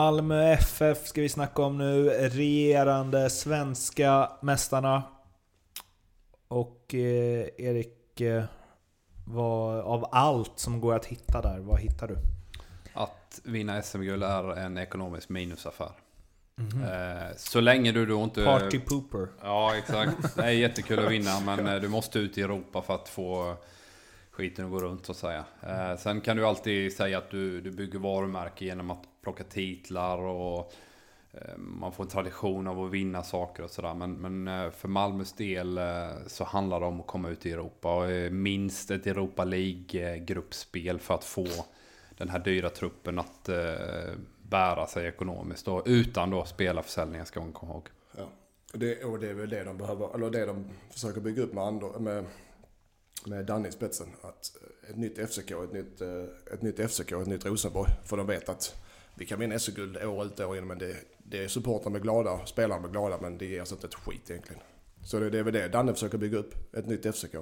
Malmö FF ska vi snacka om nu. Regerande svenska mästarna. Och eh, Erik, eh, vad, av allt som går att hitta där, vad hittar du? Att vinna SM-guld är en ekonomisk minusaffär. Mm -hmm. Så länge du då inte... Party pooper. Ja, exakt. Det är jättekul att vinna, men eh, du måste ut i Europa för att få skiten att gå runt så att säga. Eh, Sen kan du alltid säga att du, du bygger varumärke genom att plocka titlar och eh, man får en tradition av att vinna saker och sådär. Men, men eh, för Malmös del eh, så handlar det om att komma ut i Europa. Och minst ett Europa League-gruppspel för att få den här dyra truppen att bära sig ekonomiskt. Och utan då spelarförsäljningen ska man komma ihåg. Ja. Det, och det är väl det de behöver, eller det de försöker bygga upp med, andra, med, med Danne i spetsen. Att eh, ett nytt FCK, ett nytt, eh, ett nytt FCK, ett nytt Rosenborg. För de vet att vi kan vinna SM-guld år ut och år in men det, det är supportrarna med glada, spelarna med glada men det ger oss inte ett skit egentligen. Så det, det är väl det Danne försöker bygga upp, ett nytt FCK.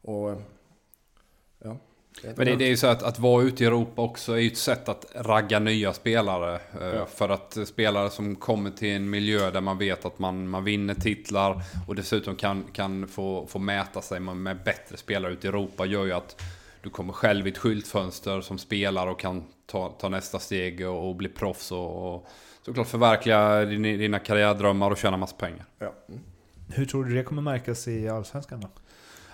Och eh, ja. Men det, det, är ju så att, att vara ute i Europa också är ju ett sätt att ragga nya spelare. Eh, ja. För att spelare som kommer till en miljö där man vet att man, man vinner titlar och dessutom kan, kan få, få mäta sig med, med bättre spelare ute i Europa gör ju att du kommer själv i ett skyltfönster som spelare och kan ta, ta nästa steg och, och bli proffs och, och såklart förverkliga dina, dina karriärdrömmar och tjäna massa pengar. Ja. Hur tror du det kommer märkas i Allsvenskan då?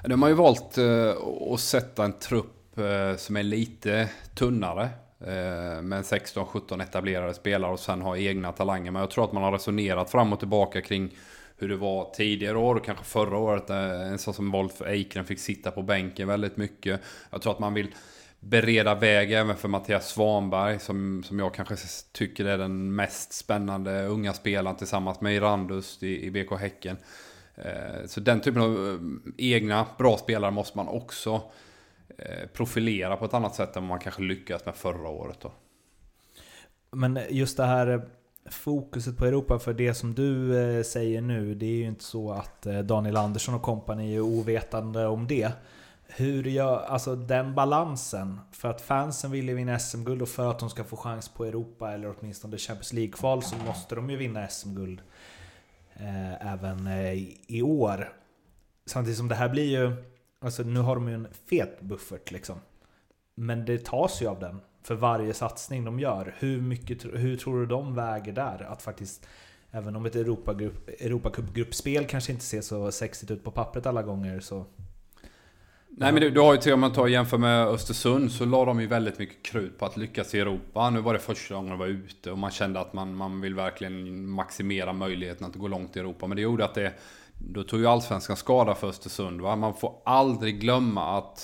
De har ju valt uh, att sätta en trupp Eh, Eh, som är lite tunnare. Eh, med 16-17 etablerade spelare och sen har egna talanger. Men jag tror att man har resonerat fram och tillbaka kring hur det var tidigare år, kanske förra året. Eh, en sån som Wolf Eikren fick sitta på bänken väldigt mycket. Jag tror att man vill bereda väg även för Mattias Svanberg som, som jag kanske tycker är den mest spännande unga spelaren tillsammans med Irandust i, i BK Häcken. Eh, så den typen av egna bra spelare måste man också Eh, Eh, profilera på ett annat sätt än man kanske lyckades med förra året. Då. Men just det här eh, fokuset på Europa, för det som du eh, säger nu, det är ju inte så att Daniel Andersson och kompani är ovetande om det. Hur gör, alltså den balansen, för att fansen vill ju vinna SM-guld och för att de ska få chans på Europa eller åtminstone Champions League-kval så måste de ju vinna SM-guld eh, även eh, i år. Samtidigt som det här blir ju Alltså nu har de ju en fet buffert liksom. Men det tas ju av den för varje satsning de gör. Hur, mycket, hur tror du de väger där? Att faktiskt, även om ett Europacup-gruppspel kanske inte ser så sexigt ut på pappret alla gånger så... Nej men du, du har ju till om man tar jämför med Östersund så la de ju väldigt mycket krut på att lyckas i Europa. Nu var det första gången de var ute och man kände att man, man vill verkligen maximera möjligheten att gå långt i Europa. Men det gjorde att det då tog ju allsvenskan skada för Östersund. Va? Man får aldrig glömma att,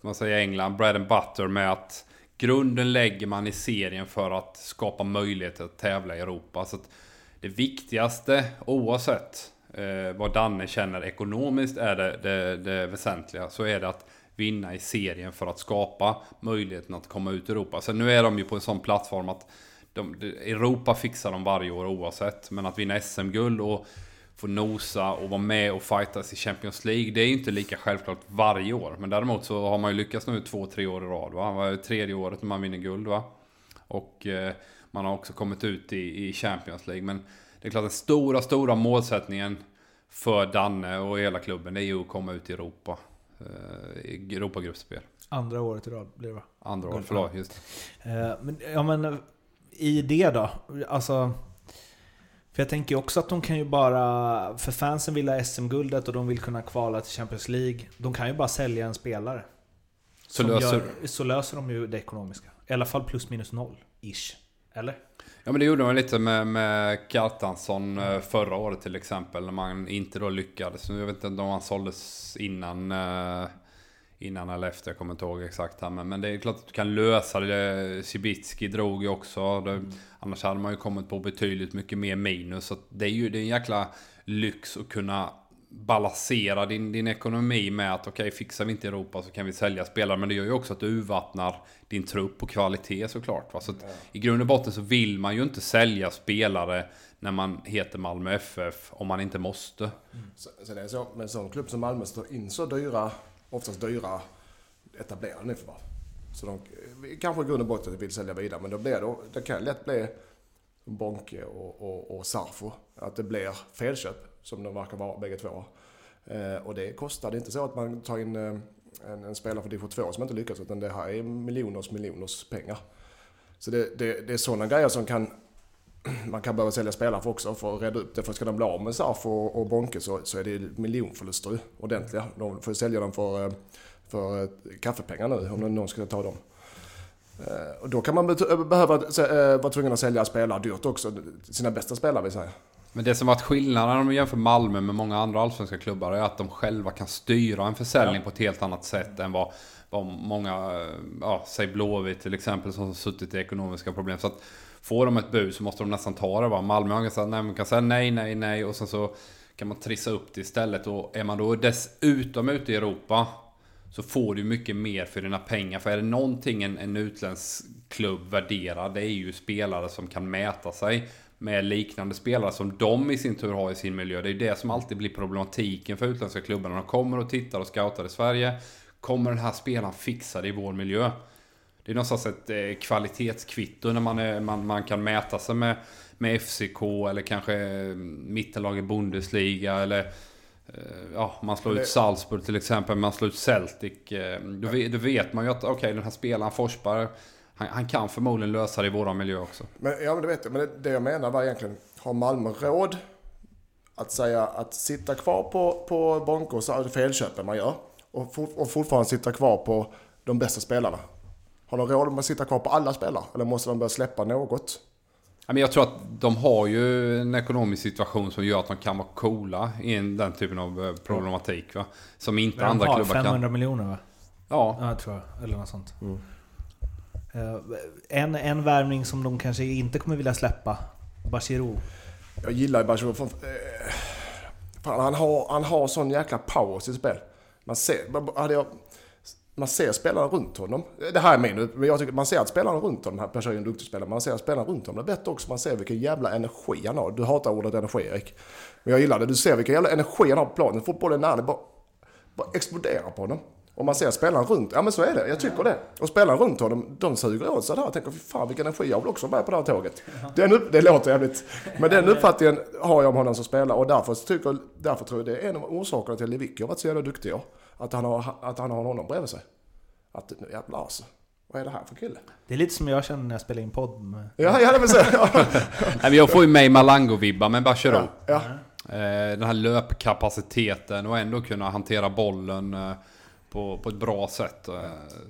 som man säger i England, bread and butter med att grunden lägger man i serien för att skapa möjligheter att tävla i Europa. Så det viktigaste, oavsett eh, vad Danne känner ekonomiskt, är det, det, det väsentliga. Så är det att vinna i serien för att skapa möjligheten att komma ut i Europa. Sen nu är de ju på en sån plattform att de, Europa fixar de varje år oavsett. Men att vinna SM-guld och få nosa och vara med och fightas i Champions League. Det är ju inte lika självklart varje år. Men däremot så har man ju lyckats nu två, tre år i rad. Va? Det var tredje året när man vinner guld. Va? Och eh, man har också kommit ut i, i Champions League. Men det är klart den stora, stora målsättningen för Danne och hela klubben är ju att komma ut i Europa. Eh, I Europagruppspel. Andra året i rad blir det va? Andra året, förlåt. Just. Eh, men, ja men i det då? Alltså för jag tänker också att de kan ju bara... För fansen vill ha SM-guldet och de vill kunna kvala till Champions League. De kan ju bara sälja en spelare. Så löser, gör, så löser de ju det ekonomiska. I alla fall plus minus noll, ish. Eller? Ja men det gjorde de lite med, med Kjartansson mm. förra året till exempel. När man inte då lyckades. Jag vet inte om han såldes innan... Innan eller efter, jag kommer inte ihåg exakt här. Men, men det är klart att du kan lösa det. Cibicki drog ju också. Det, mm. Annars hade man ju kommit på betydligt mycket mer minus. Så det är ju det är en jäkla lyx att kunna balansera din, din ekonomi med att okej, okay, fixar vi inte Europa så kan vi sälja spelare. Men det gör ju också att du urvattnar din trupp på kvalitet såklart. Va? Så att, I grund och botten så vill man ju inte sälja spelare när man heter Malmö FF om man inte måste. Mm. Så, så det är så, med en sån klubb som Malmö står in så dyra oftast dyra etablerade nyförvärv. Så de eh, kanske i grund och botten vill sälja vidare, men då blir det, det kan lätt bli Bonke och, och, och Sarfo. Att det blir felköp, som de verkar vara bägge två. Eh, och det kostar. Det är inte så att man tar in eh, en, en spelare för division 2 som inte lyckas, utan det här är miljoners miljoners pengar. Så det, det, det är sådana grejer som kan man kan behöva sälja spelare för också för att reda upp det. För ska de bli av med Sarf och, och Bonke så, så är det miljonförluster ordentliga. De får sälja dem för, eh, för eh, kaffepengar nu om någon ska ta dem. Eh, och då kan man behöva vara tvungen att sälja spelare dyrt också. Sina bästa spelare vill säga. Men det som varit skillnaden om man jämför Malmö med många andra allsvenska klubbar är att de själva kan styra en försäljning ja. på ett helt annat sätt än vad, vad många, ja, säg Blåvitt till exempel, som har suttit i ekonomiska problem. Så att får de ett bud så måste de nästan ta det. Va? Malmö har sagt, nej, man kan säga nej, nej, nej och sen så kan man trissa upp det istället. Och är man då dessutom ute i Europa så får du mycket mer för dina pengar. För är det någonting en, en utländsk klubb värderar, det är ju spelare som kan mäta sig med liknande spelare som de i sin tur har i sin miljö. Det är det som alltid blir problematiken för utländska klubbar. När de kommer och tittar och scoutar i Sverige. Kommer den här spelaren fixa det i vår miljö? Det är någonstans ett eh, kvalitetskvitto när man, är, man, man kan mäta sig med, med FCK eller kanske eh, mittenlag i Bundesliga eller eh, Ja, man slår ut Salzburg till exempel, man slår ut Celtic. Då, då vet man ju att okej, okay, den här spelaren Forsberg, han, han, kan förmodligen lösa det i våran miljö också. Men, ja, men det vet jag. Men det, det jag menar var egentligen, har Malmö råd att säga att sitta kvar på, på Broncos, felköpen man gör, och, for, och fortfarande sitta kvar på de bästa spelarna? Har de råd med att sitta kvar på alla spelare? Eller måste de börja släppa något? Jag tror att de har ju en ekonomisk situation som gör att de kan vara coola i den typen av eh, problematik. Va? Som inte de andra klubbar kan. De har 500 miljoner va? Ja. Ja, tror jag. Eller något sånt. Mm. Uh, en, en värvning som de kanske inte kommer vilja släppa. Bachirou. Jag gillar Bachirou. För, uh, han, har, han har sån jäkla power i sitt spel. Man ser, hade jag man ser spelarna runt honom. Det här är min, men jag tycker man ser att spelarna runt honom, Per är en duktig spelare, man ser att spelarna runt honom, det är bättre också, man ser vilken jävla energi han har. Du hatar ordet energi Erik. Men jag gillar det, du ser vilken jävla energi han har på planen. Fotbollen när det bara, bara exploderar på honom. Och man ser spelarna runt, ja men så är det, jag tycker det. Och spelarna runt honom, de suger åt sig det här. Tänker, fy fan vilken energi, jag vill också vara med på det här tåget. Den, det låter jävligt. Men den uppfattningen har jag om honom som spelare och därför, tycker, därför tror jag det är en av orsakerna till att Lewicki har varit så jävla duktig. Att han har, att han har honom bredvid sig. Att nu jävlar alltså. Vad är det här för kille? Det är lite som jag känner när jag spelar in podd. Med... Ja, ja, det vill säga. Nej, jag får ju mig Malango-vibbar med Bachero. Ja, ja. Eh, den här löpkapaciteten och ändå kunna hantera bollen eh, på, på ett bra sätt. Eh,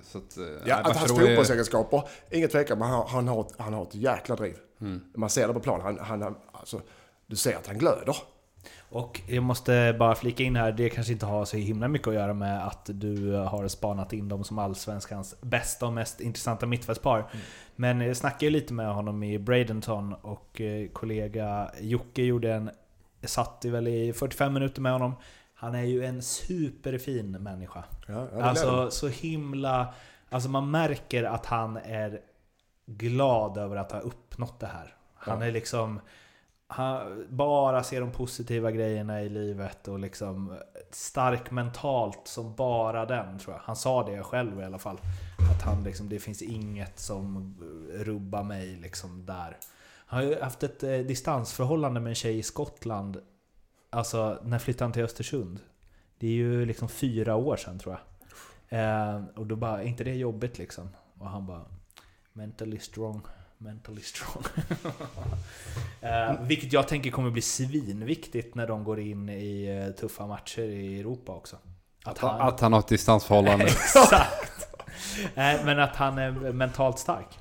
så att, ja, att hans fotbollsegenskaper, är... inget tvekan, men han, han, har, han har ett jäkla driv. Mm. Man ser det på plan. Han, han, alltså, du ser att han glöder. Och jag måste bara flika in här, det kanske inte har så himla mycket att göra med att du har spanat in dem som allsvenskans bästa och mest intressanta mittfältspar. Mm. Men jag snackade ju lite med honom i Bradenton och eh, kollega Jocke gjorde en... Satt väl i 45 minuter med honom. Han är ju en superfin människa. Ja, alltså så himla... Alltså man märker att han är glad över att ha uppnått det här. Han ja. är liksom han bara ser de positiva grejerna i livet och liksom stark mentalt som bara den tror jag. Han sa det själv i alla fall. Att han liksom, det finns inget som rubbar mig liksom där. Han har ju haft ett eh, distansförhållande med en tjej i Skottland. Alltså, när flyttade han till Östersund? Det är ju liksom fyra år sedan tror jag. Eh, och då bara, är inte det jobbigt liksom? Och han bara, mentally strong mentally strong. uh, vilket jag tänker kommer bli svinviktigt när de går in i uh, tuffa matcher i Europa också. Att han, att han har ett distansförhållande. Exakt! uh, men att han är mentalt stark.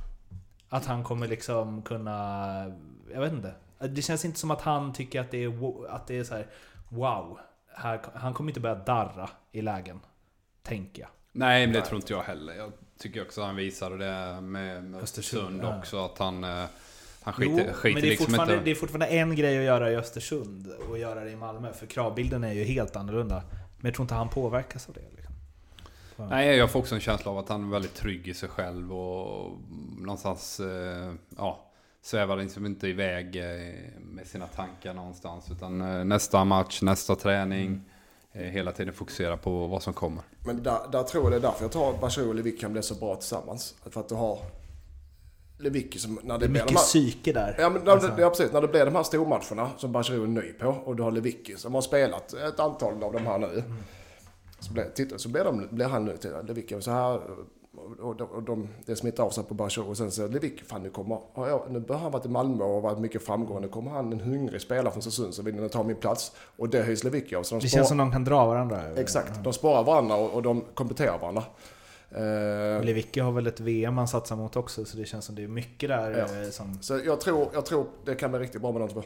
Att han kommer liksom kunna... Jag vet inte. Det känns inte som att han tycker att det är, att det är så här, Wow! Här, han kommer inte börja darra i lägen. Tänker jag. Nej, men det tror inte jag heller. Jag tycker också att han visade det med, med Östersund ja. också. Att han, eh, han skiter, jo, skiter men det är, liksom inte... det är fortfarande en grej att göra i Östersund och göra det i Malmö. För kravbilden är ju helt annorlunda. Men jag tror inte han påverkas av det. Liksom. Nej, jag får också en känsla av att han är väldigt trygg i sig själv och någonstans, eh, ja, svävar liksom inte iväg eh, med sina tankar någonstans. Utan nästa match, nästa träning. Eh, hela tiden fokusera på vad som kommer. Men där, där tror jag det är därför jag tror att Bachirou och Lewicki kan bli så bra tillsammans. För att du har Lewicki som... När Det är blir de mycket här- psyke där. Ja, men när, Alltså. det, ja, precis. När det blir de här stormatcherna som Bachirou är ny på och du har Lewicki som har spelat ett antal av de här nu. Så blir, titta, så blir, de, blir han nu till Lewicki så här och, och, och de, det smittar av sig på Bachirou och sen så Lewicki, fan nu kommer, jag, nu har han varit i Malmö och varit mycket framgång. Nu kommer han en hungrig spelare från Östersund som vill ta min plats. Och det höjs Lewicki av. Så de Det spår- känns som de kan dra varandra. Exakt, de sparar varandra och, och de kompletterar varandra. Och Eh, Lewicki har väl ett VM han satsar mot också, så det känns som det är mycket där Ja. eh, som... så jag tror, jag tror det kan bli riktigt bra med de två.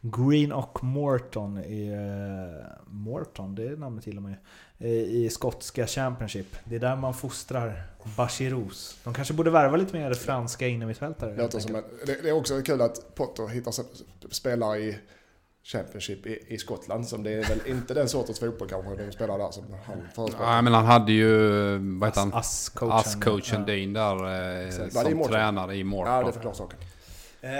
Green och Morton i... eh, Morton, det namnet gillar man ju. I skotska Championship. Det är där man fostrar Bachirous. De kanske borde värva lite mer franska innermittfältare. Det, låter som en, det, det är också kul att Potter hittar spelare i Championship i, i Skottland. Som det är väl inte den sortens fotboll kanske de spelar där som han förespråkar. Ja, men han hade ju, vad heter han? Ass-coachen. Ja. Dean där eh, Exakt. I som Morton? tränare i Ja, Morton. det förklarar saken. Eh,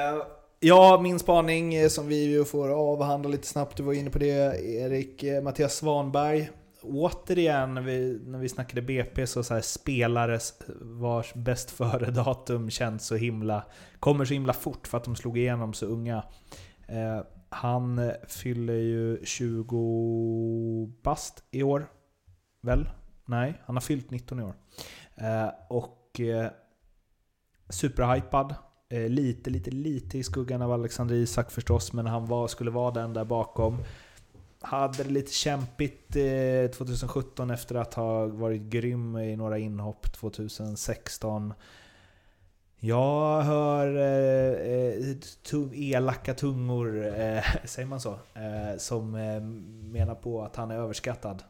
Ja, min spaning eh, som vi ju får avhandla lite snabbt, du var inne på det Erik, eh, Mattias Svanberg. Återigen, när vi, när vi snackade BP, så, så här, spelare eh, vars bäst före-datum känns så himla... Kommer så himla fort för att de slog igenom så unga. Eh, han fyller ju 20 bast i år. Väl? Nej, han har fyllt 19 i år. Eh, och eh, superhypad. Eh, lite, lite, lite i skuggan av Alexander Isak förstås, men han var, skulle vara den där bakom. Hade det lite kämpigt eh, 2017 efter att ha varit grym i några inhopp 2016. Jag hör eh, eh elaka tungor, eh, säger man så? Eh, som menar på att han är överskattad.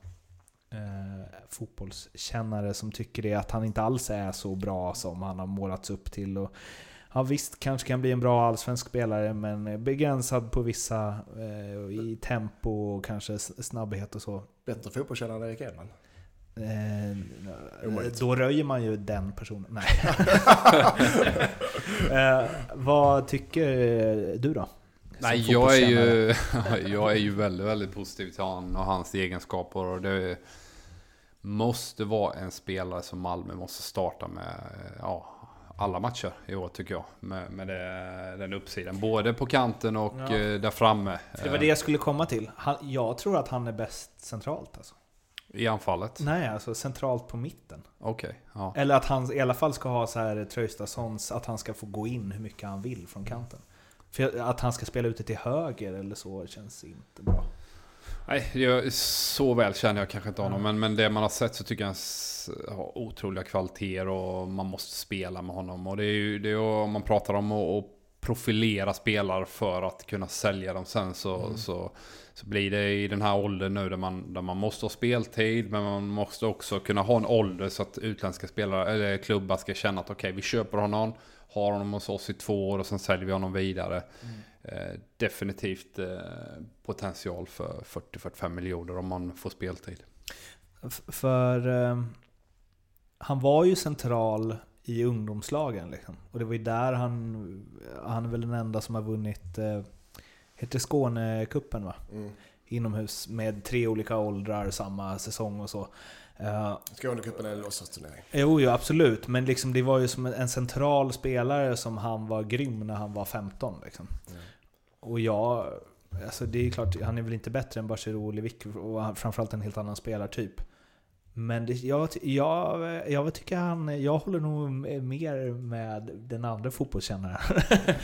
Eh, fotbollskännare som tycker det, att han inte alls är så bra som han har målats upp till. Och, ja visst, kanske kan bli en bra allsvensk spelare, men begränsad på vissa eh, i tempo och kanske snabbhet och så. Bättre fotbollskännare än Erik Edman. Eh, då röjer man ju den personen. Nej. eh, vad tycker du då? Nej, jag är, ju, jag är ju väldigt, väldigt positiv till han och hans egenskaper. Och det måste vara en spelare som Malmö måste starta med ja, alla matcher i år tycker jag. Med, med det, den uppsidan. Både på kanten och Ja. eh, där framme. För det var det jag skulle komma till. Han, jag tror att han är bäst centralt alltså. I anfallet. Nej, alltså centralt på mitten. Okej, ja. Eller att han i alla fall ska ha så här Traustatssons, att han ska få gå in hur mycket han vill från kanten. För att han ska spela ute till höger eller så känns inte bra. Nej, jag, så väl känner jag kanske inte honom. Men, men det man har sett så tycker jag han har otroliga kvaliteter och man måste spela med honom. Och det är ju det är, ju- om man pratar om att, profilera spelare för att kunna sälja dem sen så, så, så blir det i den här åldern nu där man, där man måste ha speltid men man måste också kunna ha en ålder så att utländska spelare eller klubbar ska känna att okej vi köper honom, har honom hos oss i två år och sen säljer vi honom vidare. Eh, definitivt eh, potential för 40-45 miljoner om man får speltid. För eh, han var ju central i ungdomslagen liksom. Och det var ju där han, han är väl den enda som har vunnit, eh, heter Skånekuppen va? Mm. Inomhus med tre olika åldrar samma säsong och så. Eh, Skånecupen är en låtsasturnering. Jo, jo, absolut. Men liksom, det var ju som en central spelare som han var grym när han var 15. Liksom. Mm. Och jag... Alltså det är klart, han är väl inte bättre än Bachirou och Lewicki och framförallt en helt annan spelartyp. Men det, jag, jag, jag tycker han... Jag håller nog mer med den andra fotbollskännaren.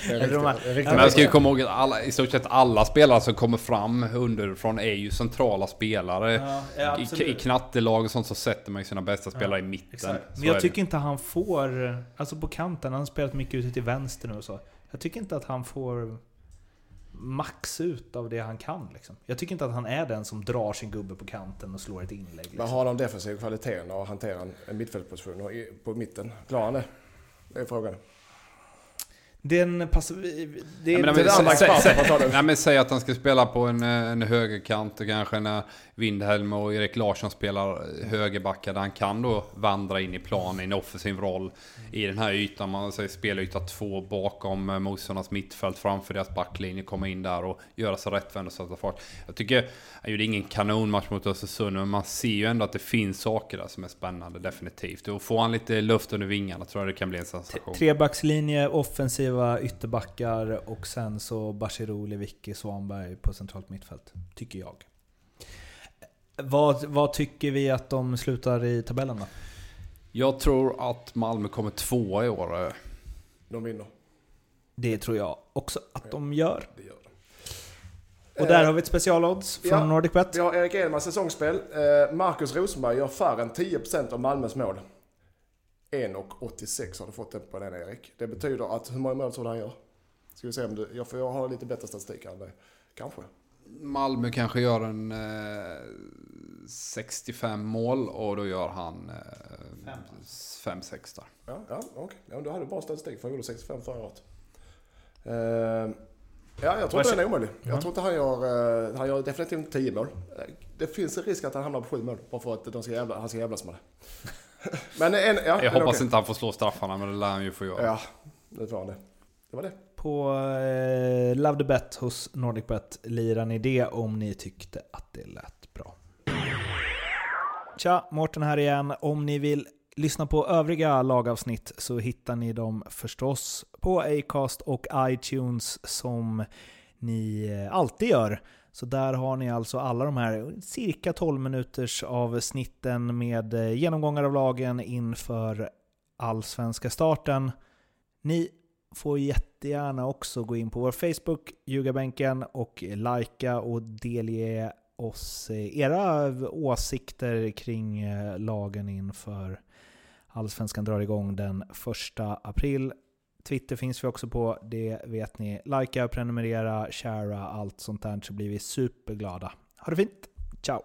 De jag ska ju komma ihåg att alla, i stort sett alla spelare som kommer fram underifrån är ju centrala spelare. Ja, ja, I, I knattelag och sånt så sätter man ju sina bästa spelare i mitten. Men jag tycker inte han får... Alltså på kanten, han har spelat mycket ute till vänster nu och så. Jag tycker inte att han får max ut av det han kan. Liksom. Jag tycker inte att han är den som drar sin gubbe på kanten och slår ett inlägg. Men Liksom. har de defensiva kvaliteterna och hanterar en- mittfältsposition på mitten? Klarar han det? Det är frågan. Den passar... Det är Ja, men, men, andra sä, sä, nej, men säg att han ska spela på en, eh, en högerkant och kanske när Windhelm och Erik Larsson spelar högerbackar där han kan då vandra in i plan i en offensiv roll i den här ytan. Man säger spelyta två bakom eh, motståndarnas mittfält framför deras backlinje. Komma in där och göra sig rättvänd och sätta fart. Jag tycker, han gjorde ingen kanonmatch mot Östersund men man ser ju ändå att det finns saker där som är spännande definitivt. Och får han lite luft under vingarna tror jag det kan bli en sensation. Trebackslinje, offensiva ytterbackar och sen så Bachirou, Lewicki, Svanberg på centralt mittfält. Tycker jag. Vad, vad tycker vi att de slutar i tabellen då? Jag tror att Malmö kommer tvåa i år. eh. De vinner. Det tror jag också att de gör. Det gör de. Och där har vi ett specialodds från ja. NordicBet. Vi har Erik Edmans säsongsspel. Eh, Marcus Rosenberg gör färre än 10% av Malmös mål. 1,86 har du fått den på den Erik. Det betyder att, hur många mål tror du han gör? Ska vi se om du, jag, får, jag har lite bättre statistik än dig. Kanske. Malmö kanske gör en eh, 65 mål och då gör han eh, 5-6 där. Ja, ja okej. Ja, du hade bra statistik för han gjorde 65 förra året. Eh, ja, jag tror inte den är omöjlig. Jag Mm. tror inte han gör, eh, han gör definitivt inte 10 mål. Eh, Det finns en risk att han hamnar på 7 mål bara för att de ska jävla, han ska jävlas med det. Men en, ja, Jag men hoppas okej. inte han får slå straffarna men det lär han ju få göra. Ja, det får han det. Det var det. På eh, Love the Bet hos NordicBet lirar ni det om ni tyckte att det lät bra. Tja, Mårten här igen. Om ni vill lyssna på övriga lagavsnitt så hittar ni dem förstås på Acast och iTunes som ni eh, alltid gör. Så där har ni alltså alla de här cirka 12 minuters avsnitten med eh, genomgångar av lagen inför allsvenska starten. Ni får jättegärna också gå in på vår Facebook, Ljugarbänken, och likea och delge oss eh, era åsikter kring eh, lagen inför Allsvenskan drar igång den 1 april. Twitter finns vi också på, det vet ni. Likea, prenumerera, sharea, allt sånt där så blir vi superglada. Ha det fint! Ciao!